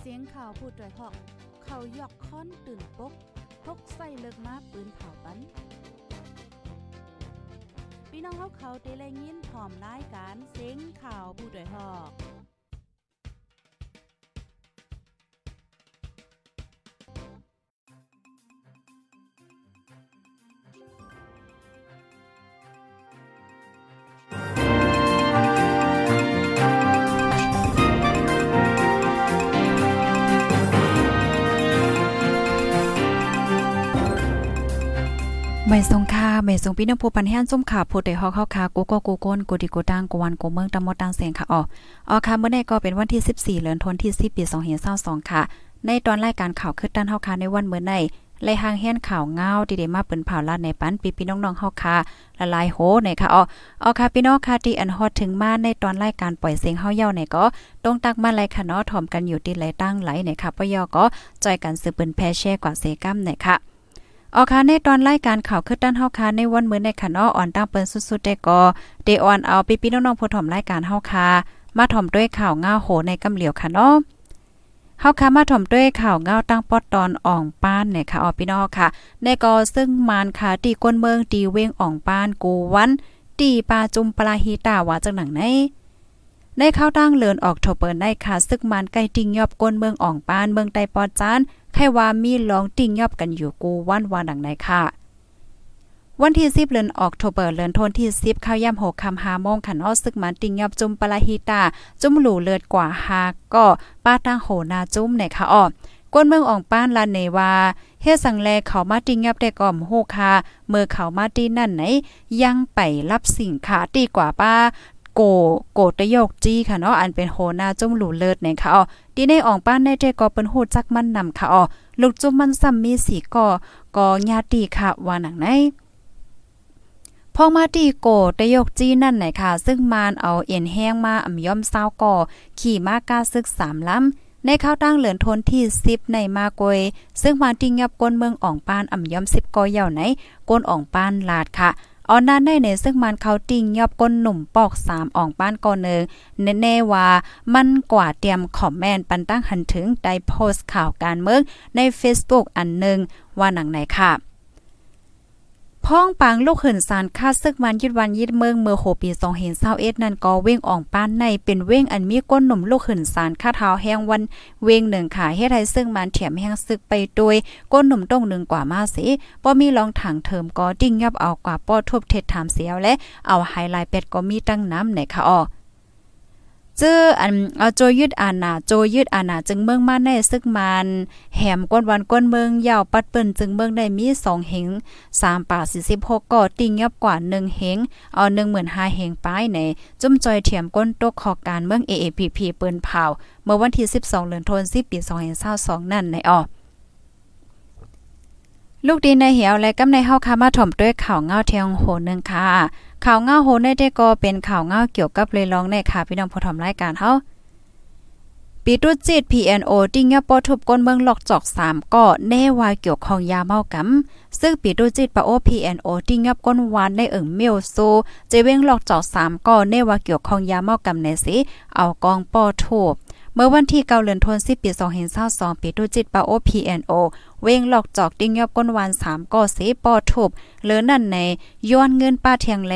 เสียงข่าวผู้ด้วยหอก เขายอกค้อนตื่นปกพกใส่เลิกมาปืนเผาปันพี่น้องเขาเขาเตะแลยินพร้อมรายการเสียงข่าวผู้ ไม่ทรงค่าไม่ทรงพี่น้องผู้ปันแห้นส้มขาผู้ใดฮอกเข้าคากูก็กูก้นกูดีกูตังกูวันกูเมืองตำมดตังเสียงค่ะอ๋ออ๋อค่ะเมื่อใดก็เป็นวันที่ 14เดือนธันวาคมปี2522ค่ะ ในตอนรายการข่าวคึดด้านเฮาคาในวันเมื่อในไล่หางแห่นข่าวเงาดีเดมาเปิ้นเผาลาดในปันปีพี่น้องๆเฮาค่ะละลายโหในค่ะอ๋ออ๋อค่ะพี่น้องค่ะที่อันฮอดถึงมาในตอนรายการปล่อยเสียงเฮาเย้าในก็ต้องตักมาไลค่ะเนาะถ่อมกันอยู่ที่ไหลตั้งไหลในค่ะปยอก็จอยกันสืบเปิ้นแพ่แช่กว่าเซกัมในค่ะ ออค่ะในตอนรายการข่าวคือด้านเฮาค่ะในวันมื้อในค่ะเนาะอ่อนตั้งเปิ้นสุดๆได้ก็เดออนเอาพี่ๆน้องๆผู้ถ่อมรายการเฮาค่ะมาถ่อมด้วยข่าวง่าโหในกำเหลียวค่ะเนาะเฮาค่ะมาถ่อมด้วยข่าวง่าตั้งปอดตอนอ่องป้านเนี่ยค่ะออพี่น้องค่ะ ในก็ซึ่งมานค่ะตีก้นเมืองตีเวงอ่องป้านกูวันตีปาจุมปลาฮีตาว่าจังหนังไหนในข้าวตั้งเลินออกโทเปิลได้ค่ะ ซึกมันใกล้ติงยอบก้นเมืองอ่องปานเมืองไตปอดจาน ใครว่ามีลองติ่งยอบกันอยู่กูวันวานดังไหนค่ะวันที่ 10เดือนออกโทเบอร์เดือนธันที่ 10ข้าวย่ำ6คำ5โมงขันอ้อซึกมันติงยอบจุมปลาฮิตา จุมหลูเลือดกว่าหาก็ป้าตั้งโหนาจุ้มในค่ะอ้อก้นเมืองอ่องป้านลานเนวาเฮสังแลเขามาติงยับได้ก่อมโฮคาเมื่อเขามาตีนั่นไหน ยังไปรับสิ่งขาตีกว่าป้า โกโกตะยกจี้ค่ะเนาะอันเป็นโหนาจุ่มหลูเลิศเนี่ยค่ะอ๋อดีในอ่องป้านในเจก็เป็นโหจักมันนำค่ะอ๋อลูกจุ่มมันซ้ำมีสีก่อก็ญาติค่ะว่าหนังไหนพอมาตีโกตะยกจี้นั่นไหนค่ะ ซึ่งมานเอาเอ็นแห้งมาอ่ำย่อมเศร้าก่อขี่มากาซึกสามล้ำในข้าวตั้งเหลือนทนที่10ในมากวย ซึ่งมาติงยับก้นเมืองอ่องปานอ่ำย่อม10ก่อเย่าไหนก้นอ่องปานลาดค่ะ ออนนั้นได้ในซึ่งมันเขาติ่งยอบก้นหนุ่มปอกสามอ่องป้านก่อนหนึ่งแน่ๆว่ามันกว่าเตรียมคอมเมนต์ปันตั้งหันถึงได้โพสต์ข่าวการเมืองใน Facebook อันหนึ่งว่าหนังไหนค่ะ พ้องปางลูกหื่นสารค่าซึกมันยึดวันยึดเมืองเมื่อโหปี2เห็นเศร้าเอ็ดนั่นก็เว้งอ่องป้านในเป็นเว้งอันมีก้นหนุ่มลูกหื่นสารค่าเท้าแห้งวันเว้งหนึ่งขาเฮ็ดให้ซึ่งมันเถียมแห้งซึกไปโดยก้นหนุ่มต้องหนึ่งกว่ามาสิป้อมีรองถังเทิมก็ดิ้งยับเอากว่าป้อทบเท็ดถามเสียวและเอาไฮไลท์เป็ดก็มีตั้งน้ำในค่ะออ จื้ออันเอาโจยืดอานาโจยืดอานาจึงเมืองมาในซึกมันแหมก้นวันก้นเมืองยาวปัดเปิ้นจึงเมืองได้มี2เหง3ป่า46ก็ติงยับกว่า1เหงเอา15,000เหงป้ายในจุ่มจอยเถียมก้นตกขอการเมือง AAPP เปิ้นเผาเมื่อวันที่ 12เดือนธันวาคมปี2022นั่นในออลูกดีในเหี่ยวและกำในเฮาคามาถ่อมด้วยข่าวเงาเทียงโหนึงค่ะ ข่าวเงาโหในได้ก็เป็นข่าวเงาเกี่ยวกับเลยลองในค่ะพี่น้องผู้ถ่อมรายการเฮาปีตุจิต PNO ติ้งยาปอทุบก้นเมืองหลอกจอก3ก็แน่ว่าเกี่ยวข้องยาเมากำซึ่งปีตุจิตปะโอ PNO ติ้งยับก้นวานในเอิงเมียวโซเจเวงหลอกจอก3ก็แน่ว่าเกี่ยวข้องยาเมากำในสิเอากองปอทุบ เมื่อวันที่เกาเลือนทนสิปี2022ปีตุจิตปาโอ PNO เว้งหลอกจอกดิ้งยอบก้นวาน3ก่อเสปอทุบเหลือนั่นในย้อนเงินป้าเทียงแล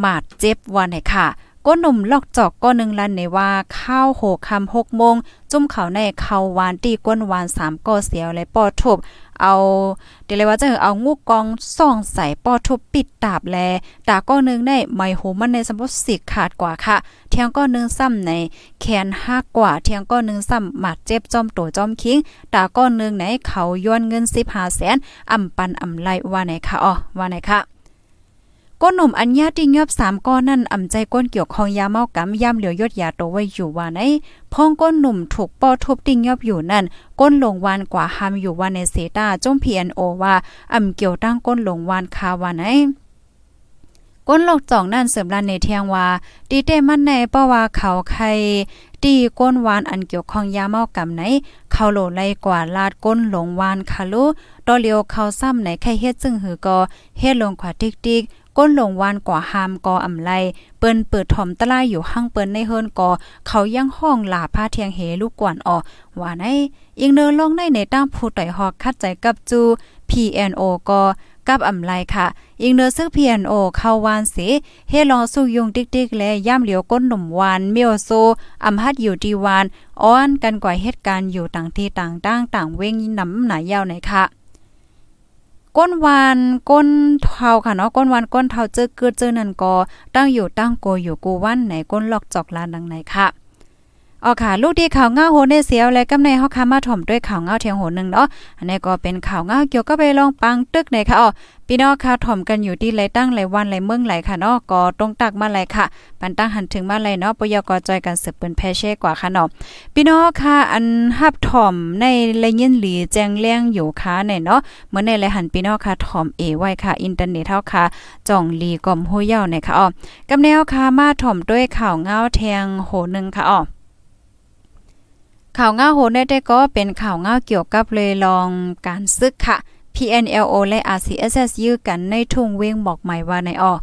หมาดเจ็บวันไหนค่ะ ก้นหนุ่มลอกจอกก้อนหนึ่งลันในว่าข้าวโหคำหกโมง จุ่มเขาในเขาวานตีก้นวานสามก่อเสียวและปอทุบเอาเดี๋ยวเลยว่าจะเอางูกองส่องใส่ปอทุบปิดตาบแลตาก้อนหนึ่งในไม่หูมันในสมบูรสิขาดกว่าค่ะ เทียงก้อนหนึ่งซ้ำในแขนห้ากว่า เทียงก้อนหนึ่งซ้ำหมัดเจ็บจอมโตจอมคิงตาก้อนหนึ่งไหนเขาย้อนเงินสิบห้าแสนอ่ำปันอ่ำไลว่าไหนค่ะอ๋อว่าไหนค่ะ ก้นหนุ่มอัญญาติเงือบสามก้อนนั่นอ่ำใจก้นเกี่ยวคองยาเมากำย่ำเหลียวยดยาโตไว้อยู่ว่าไหนพ้องก้นหนุ่มถูกป้อทุบติงยอบอยู่นั่น ก้นหลงวานกว่าหามอยู่ว่าในเซตาจงพีเอ็นโอว่าอ่ำเกี่ยวตั้งก้นหลงวานคาว่าไหนก้นหลอกจ่องนั่นเสริมลันในเทียงว่าดีเตมันในป้าว่าเขาใครตีก้นวานอันเกี่ยวข้องยาเมากำไหน เขาโหลไลกว่าลาดก้นหลงวานคาลุดอเลียวเขาซ้ำไหนใครเฮ็ดซึ่งหือก็เฮ็ดลงขวาติ๊กๆก้ ก้นหลงวานก่อหามก่ออำไลเปิ้นเปิดถ่อมตะลายอยู่ห้างเปิ้นในเฮิรนก่อเขายังห้องหลาผ้าเทียงเหลูกกวนออว่าในอิงเนอลงในในตั้งผู้ต่อยหอกคัดใจกับจู PNO ก็กับอำไลค่ะ อิงเนอซึก PNO เข้าวานสิเฮลอสู้ยุงติ๊กๆ และย่ำเหลียวก้นหนุ่มวานเมียวโซอำฮัดอยู่ดีวานอ้อนกันกว่าเหตุการณ์อยู่ต่างที่ต่างต่างต่างเว้งน้ำหนายาวไหนค่ะ ก้นวานก้นเทาค่ะเนาะก้นวานก้นเทาเจอเกิดเจอนั่นก็ตั้งอยู่ตั้งโกอยู่กูวันไหนก้นลอกจอกลานดังไหนค่ะ อ๋อค่ะ ลูกดีข่าวเงาโหเนเสียวและกำในเฮาคามาถ่อมด้วยข่าวเงาเทียงโหนึงเนาะอันนี้ก็เป็นข่าวเงาเกี่ยวกับไปลองปังตึกไหนค่ะอ๋อพี่น้องค่ะถ่อมกันอยู่ที่ไหลตั้งไหลวันไหลเมืองไหลค่ะเนาะก็ตรงตักมาไหลค่ะ ปันตั้งหันถึงมาไหลเนาะปยกจอยกันสืบเปิ้นแพเช่กว่าค่ะเนาะพี่น้องค่ะอันฮับถ่อมในไรยินหลีแจงเลี้ยงอยู่ค่ะในเนาะเหมือนในไรหันพี่น้องค่ะถ่อมเอไว้ค่ะ อินเทอร์เน็ตเฮาค่ะจ่องลีก่อมฮู้เย้าในค่ะอ๋อกำแนวค่ะมาถ่อมด้วยข่าวเงาแทงโหนึงค่ะอ๋อ ข่าวง่าโหดได้ก็เป็นข่าวง่าเกี่ยวกับเลยลองการซึกค่ะ PNLO และ RCSS ยื้อกันในทุ่งเวงบอกใหม่ว่าในออ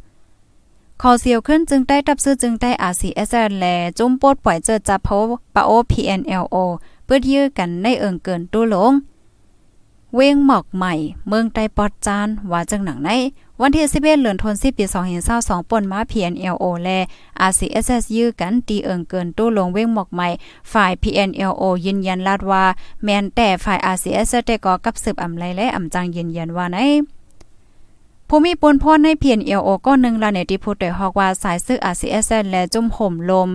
ขอเสียวขึ้นจึงได้ตับซื้อจึงได้ RCSS แลจุ้มโปดปล่อยเจอจับเพาปะโอ PNLO เพื่อยื้อกันในเอิงเกินตู้หลง เวงหมอกใหม่ เมืองไต้ปอดจานว่าจังหนังในวันที่11เดือนธันวาคมปี2022ป่นมา PNLO และ RCSS ยื้อกันตีเอิงเกินตู้ลงเว้งหมอกใหม่ ฝ่าย PNLO ยืนยันลาดว่า แม้นแต่ฝ่าย RCSS ได้ก่อกับสืบอำไลและอำจังยืนยันว่าในผู้มีปนพรในเพียนเอลโอก็นึงลาเนติพูดโดยฮอกว่าสายซึก RCSS และจุ่มห่มลม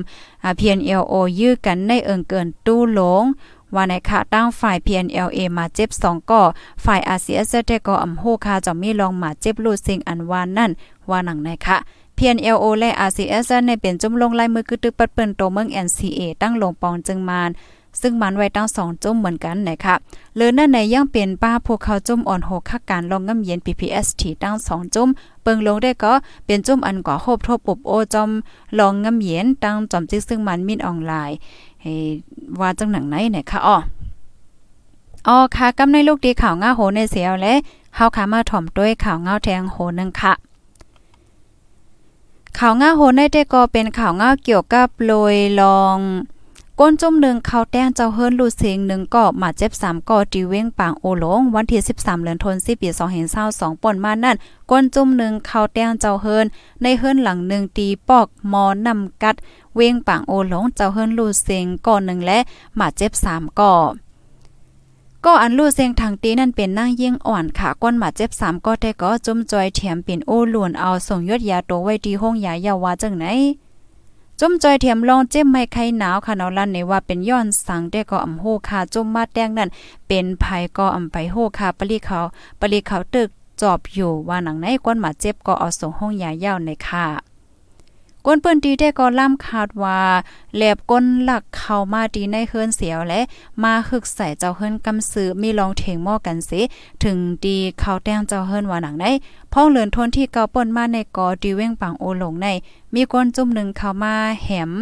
เพียนเอลโอยื้อกันในเอิงเกินตู้หลง ว่าในค่ะตั้งฝ่าย PNLA มาเจ็บ2ก่อฝ่าย RCS ได้ก็อำโหคาจะมีลองมาเจ็บลูซิงอันวานนั่นว่าหนังในค่ะ PNLO และ RCS ในเป็นจุ่มลงไลายมือกึตึกปัดเปิ้นโตเมือง NCA ตั้งลงปองจึงมานซึ่งมันไว้ตั้งสองจุ่มเหมือนกันนะคะเลือนั่นในยังเป็นป้าพวกเขาจุ่มอ่อนโหคักการลองงำเย็น PPST ตั้งสองจุ่มเปิงลงได้ก็เป็นจุ่มอันกว่าโคบทบปุบโอจอมลองงำเย็นตั้งจอมจิกซึ่งมันมินออนไลน์ ให้ว่าจังหนังไหนเนี่ยค่ะอ้ออ๋อค่ะกำในลูกดีข่าวง่าโหในเสียวและเฮาค่ะมาถ่อมด้วยข่าวง่าแทงโหนึงค่ะ ข่าวง่าโหในแต่ก็เป็นข่าวง่าเกี่ยวกับโรยลอง ก้นจุ่มหนึ่งเขาแต้งเจ้าเฮิรนลูเสียงหนึ่งก็มาเจ็บสามก็จีเว้งปางโอหลง วันที่ 13เดือนธันวาคมปี2022ป่นมานั่นก้นจุ่มหนึ่งเขาแต้งเจ้าเฮิรนในเฮิรนหลังหนึ่งตีปอกมอนำกัด เว้งปางโอหลงเจ้าเฮิรนลูเสียงก่อหนึ่งและมาเจ็บสามก็ก็อันลู่เซงทางตีนั่นเป็นนั่งยิ่งอ่อนค่ะก้นหมาเจ็บสามก็แต่ก็จุ่มจอยเถียมเป็นโอ้หลวนเอาส่งยดยาโตไว้ที่ห้องยายาวาจังไหน จุ่มจอยเทียมลองเจ็บไม่ไข้หนาวค่ะเนาะลั่นในว่าเป็นย้อนสังได้ก็อำโหค่ะจุ่มมาแดงนั่นเป็นภัยก็อำไปโหค่ะปลีเขาปลีเขาตึกจอบอยู่ว่าหนังไหนก้นหมาเจ็บก็เอาส่งห้องยายาวในค่ะ ก้นเปิ้นตีได้ก็ล่ำคาดว่าแหลบก้นหลักเข้ามาดีในเฮือนเสียวและ มาฮึกใส่เจ้าเฮือนกำซื้อมีลองเถงหม้อกันสิถึงดีเข้าแต้งเจ้าเฮือนว่าหนังได้พ้องเลือนทนที่เกาป่นมาในกอดีเว้งปังโอหลงใน มีก้นจุ่มหนึ่งเข้ามาแหม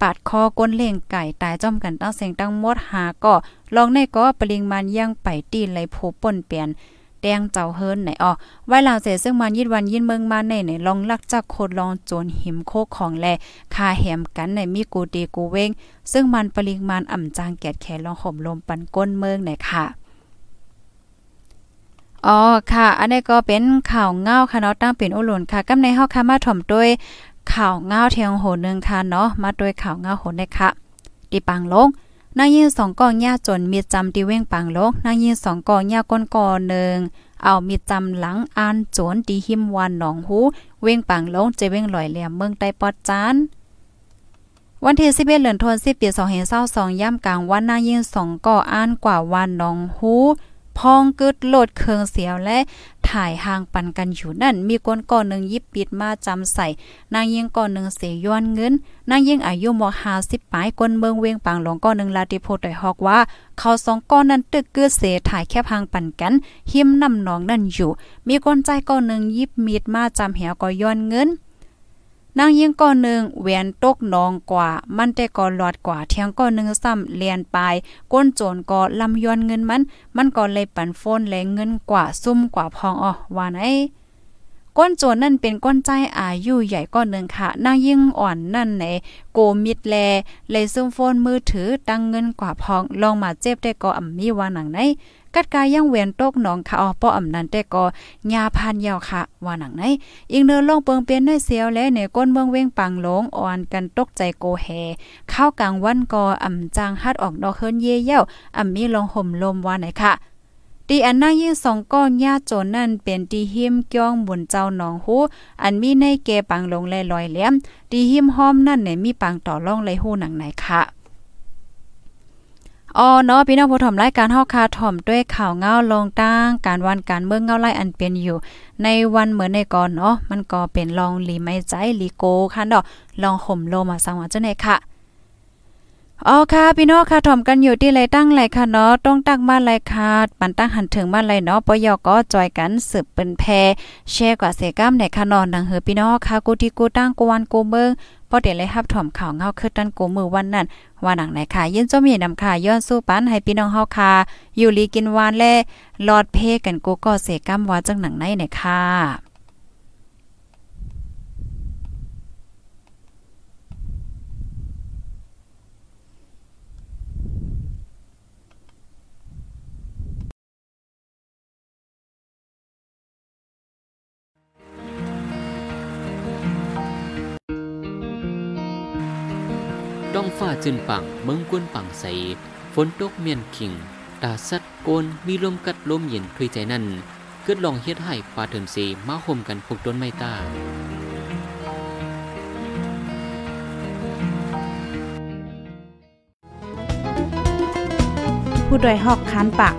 ปาดคอก้นเล่งไก่ตายจ้อมกันตั้งเสียงตั้งมดหาก็ลองในก็ปริงมันย่างไปตีไหลโผป่นเปลี่ยน แดงเจ้าเฮิรนไหนอ๋อไว้ลาวเสซึ่งมันยิดวันยินเมืองมาในไหนลองลักจักโคดลองโจนหิมโคกของแลคาแหมกันในมีกูดีกูเว้ง ซึ่งมันปริมาณอ่ำจางแกดแขนลองห่มลมปันก้นเมืองไหนค่ะอ๋อค่ะ อันนี้ก็เป็นข่าวเงาค่ะเนาะตั้งเป็นอุหลุนค่ะกำในเฮาค่ะมาถ่อมด้วยข่าวเงาเทียงโหนึงค่ะเนาะมาด้วยข่าวเงาโหได้ค่ะดิปังลง นางยิงสองกองหญ้าจนมีจำดีเว้งปังโลกนางยิงสองกองหญ้าก้นกอหนึ่งเอามีจำหลังอ่านโจนดีหิมวันหนองหูเว้งปังลงจะเว้งลอยเหลี่ยมเมืองใต้ปอดจานวันที่11เดือนธันวาคมปี2022ย่ำกลางวันนางยิงสองก่ออ่านกว่าวันหนองหู พองกึดโลดเคืองเสียวและถ่ายห่างปันกันอยู่นั่น มีก้นก่อนหนึ่งยิบปิดมาจำใส่ นางยิงก่อนหนึ่งเสียย้อนเงิน นางยิงอายุมหาสิบปลายก้นเมืองเวียงปางหลงก้อนหนึ่งลาติโพดอยฮอกว่า เขาสองก้อนนั้นตึกเกือเสถ่ายแค่พังปันกัน หิมนำนองนั่นอยู่ มีก้นใจก้อนหนึ่งยิบมีดมาจำเหวก็ย้อนเงิน นางยิงก้อนหนึ่งแหวนตกนองกว่า มันแต่ก่อหลอดกว่าเทียงก้อนหนึ่งซ้ำเลียนปลายก้นโจรก็ลำย้อนเงินมัน มันก็เลยปั่นโฟนแลงเงินกว่าซุ่มกว่าพองอ๋อว่าไหนก้นโจรนั่นเป็นก้นใจอายุใหญ่ก้อนหนึ่งค่ะนางยิ่งอ่อนนั่นในโกมิดแลเลยซุ่มโฟนมือถือตั้งเงินกว่าพองลองมาเจ็บได้ก็อ่ำมีว่าหนังไหน กัดกายยังเวียนตกหนองค่ะอ๋อป้ออำนันแต่ก็ยาพันยาวค่ะ ว่าหนังไหนอีกเนื้อลงเปิงเปลี่ยนในเสียวและในก้นเมืองเว้งปังหลงอ่อนกันตกใจโกแฮข้าวกลางวันก็อ่ำจางฮัดออกดอกเฮิรนเย่เย้าอ่ำมีลงห่มลมว่าไหนค่ะตีอันนั่งยิ่งสองก้อนญาโจนนั่นเป็นตีหิมก้องบุญเจ้าหนองหูอันมีในเกปังลงแลลอยแหลมตีหิมหอมนั่นเนี่ยมีปังต่อร่องไรหูหนังไหนค่ะ อ๋อเนาะพี่น้องผู้ถมรายการเฮาคาถ่อมด้วยข่าวเงาลงตั้งการวันการเมืองเงาไล่อันเป็นอยู่ ในวันเหมือนในก่อนเนาะมันก็เป็นลองหลีไม่ใจลีโกค่ะเนาะลองห่มโลมาสังว่าจังได๋ค่ะอ๋อค่ะพี่น้องค่ะถ่อมกันอยู่ที่ไรตั้งไรค่ะเนาะต้องตั้งบ้านไรค่ะปันตั้งหันถึงบ้านไรเนาะปยก็จอยกันสืบเป็นแพแชร์กว่าเสก้ามในค่ะนอนดังเหือพี่น้องค่ะกูที่กูตั้งกูวันกูเมือง พอเดี๋ยวเลยรับถ่อมข่าวเงาคือตันกูมือวันนั้นว่าหนังไหนค่ะยินจมีนำค่ะย้อนสู้ปันให้พี่น้องเฮาค่ะอยู่ลีกินวานแลลอดเพกันกูก็เสก้าว่าจังหนังไหนเนี่ยค่ะ ต้องฟ้าจืนปังเมืองกวนปังใส ฝนตกเมียนขิง ตาสัดโกน มีลมกัดลมเย็นทุยใจนั่น เกิดลองเฮ็ดให้ปลาเถิมสีมาห่มกันพกต้นไม้ตาผู้ดยหอกคันปาก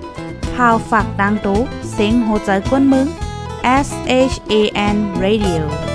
พาวฝากดังตู้เสียงโหใจกวนมึง S H A N Radio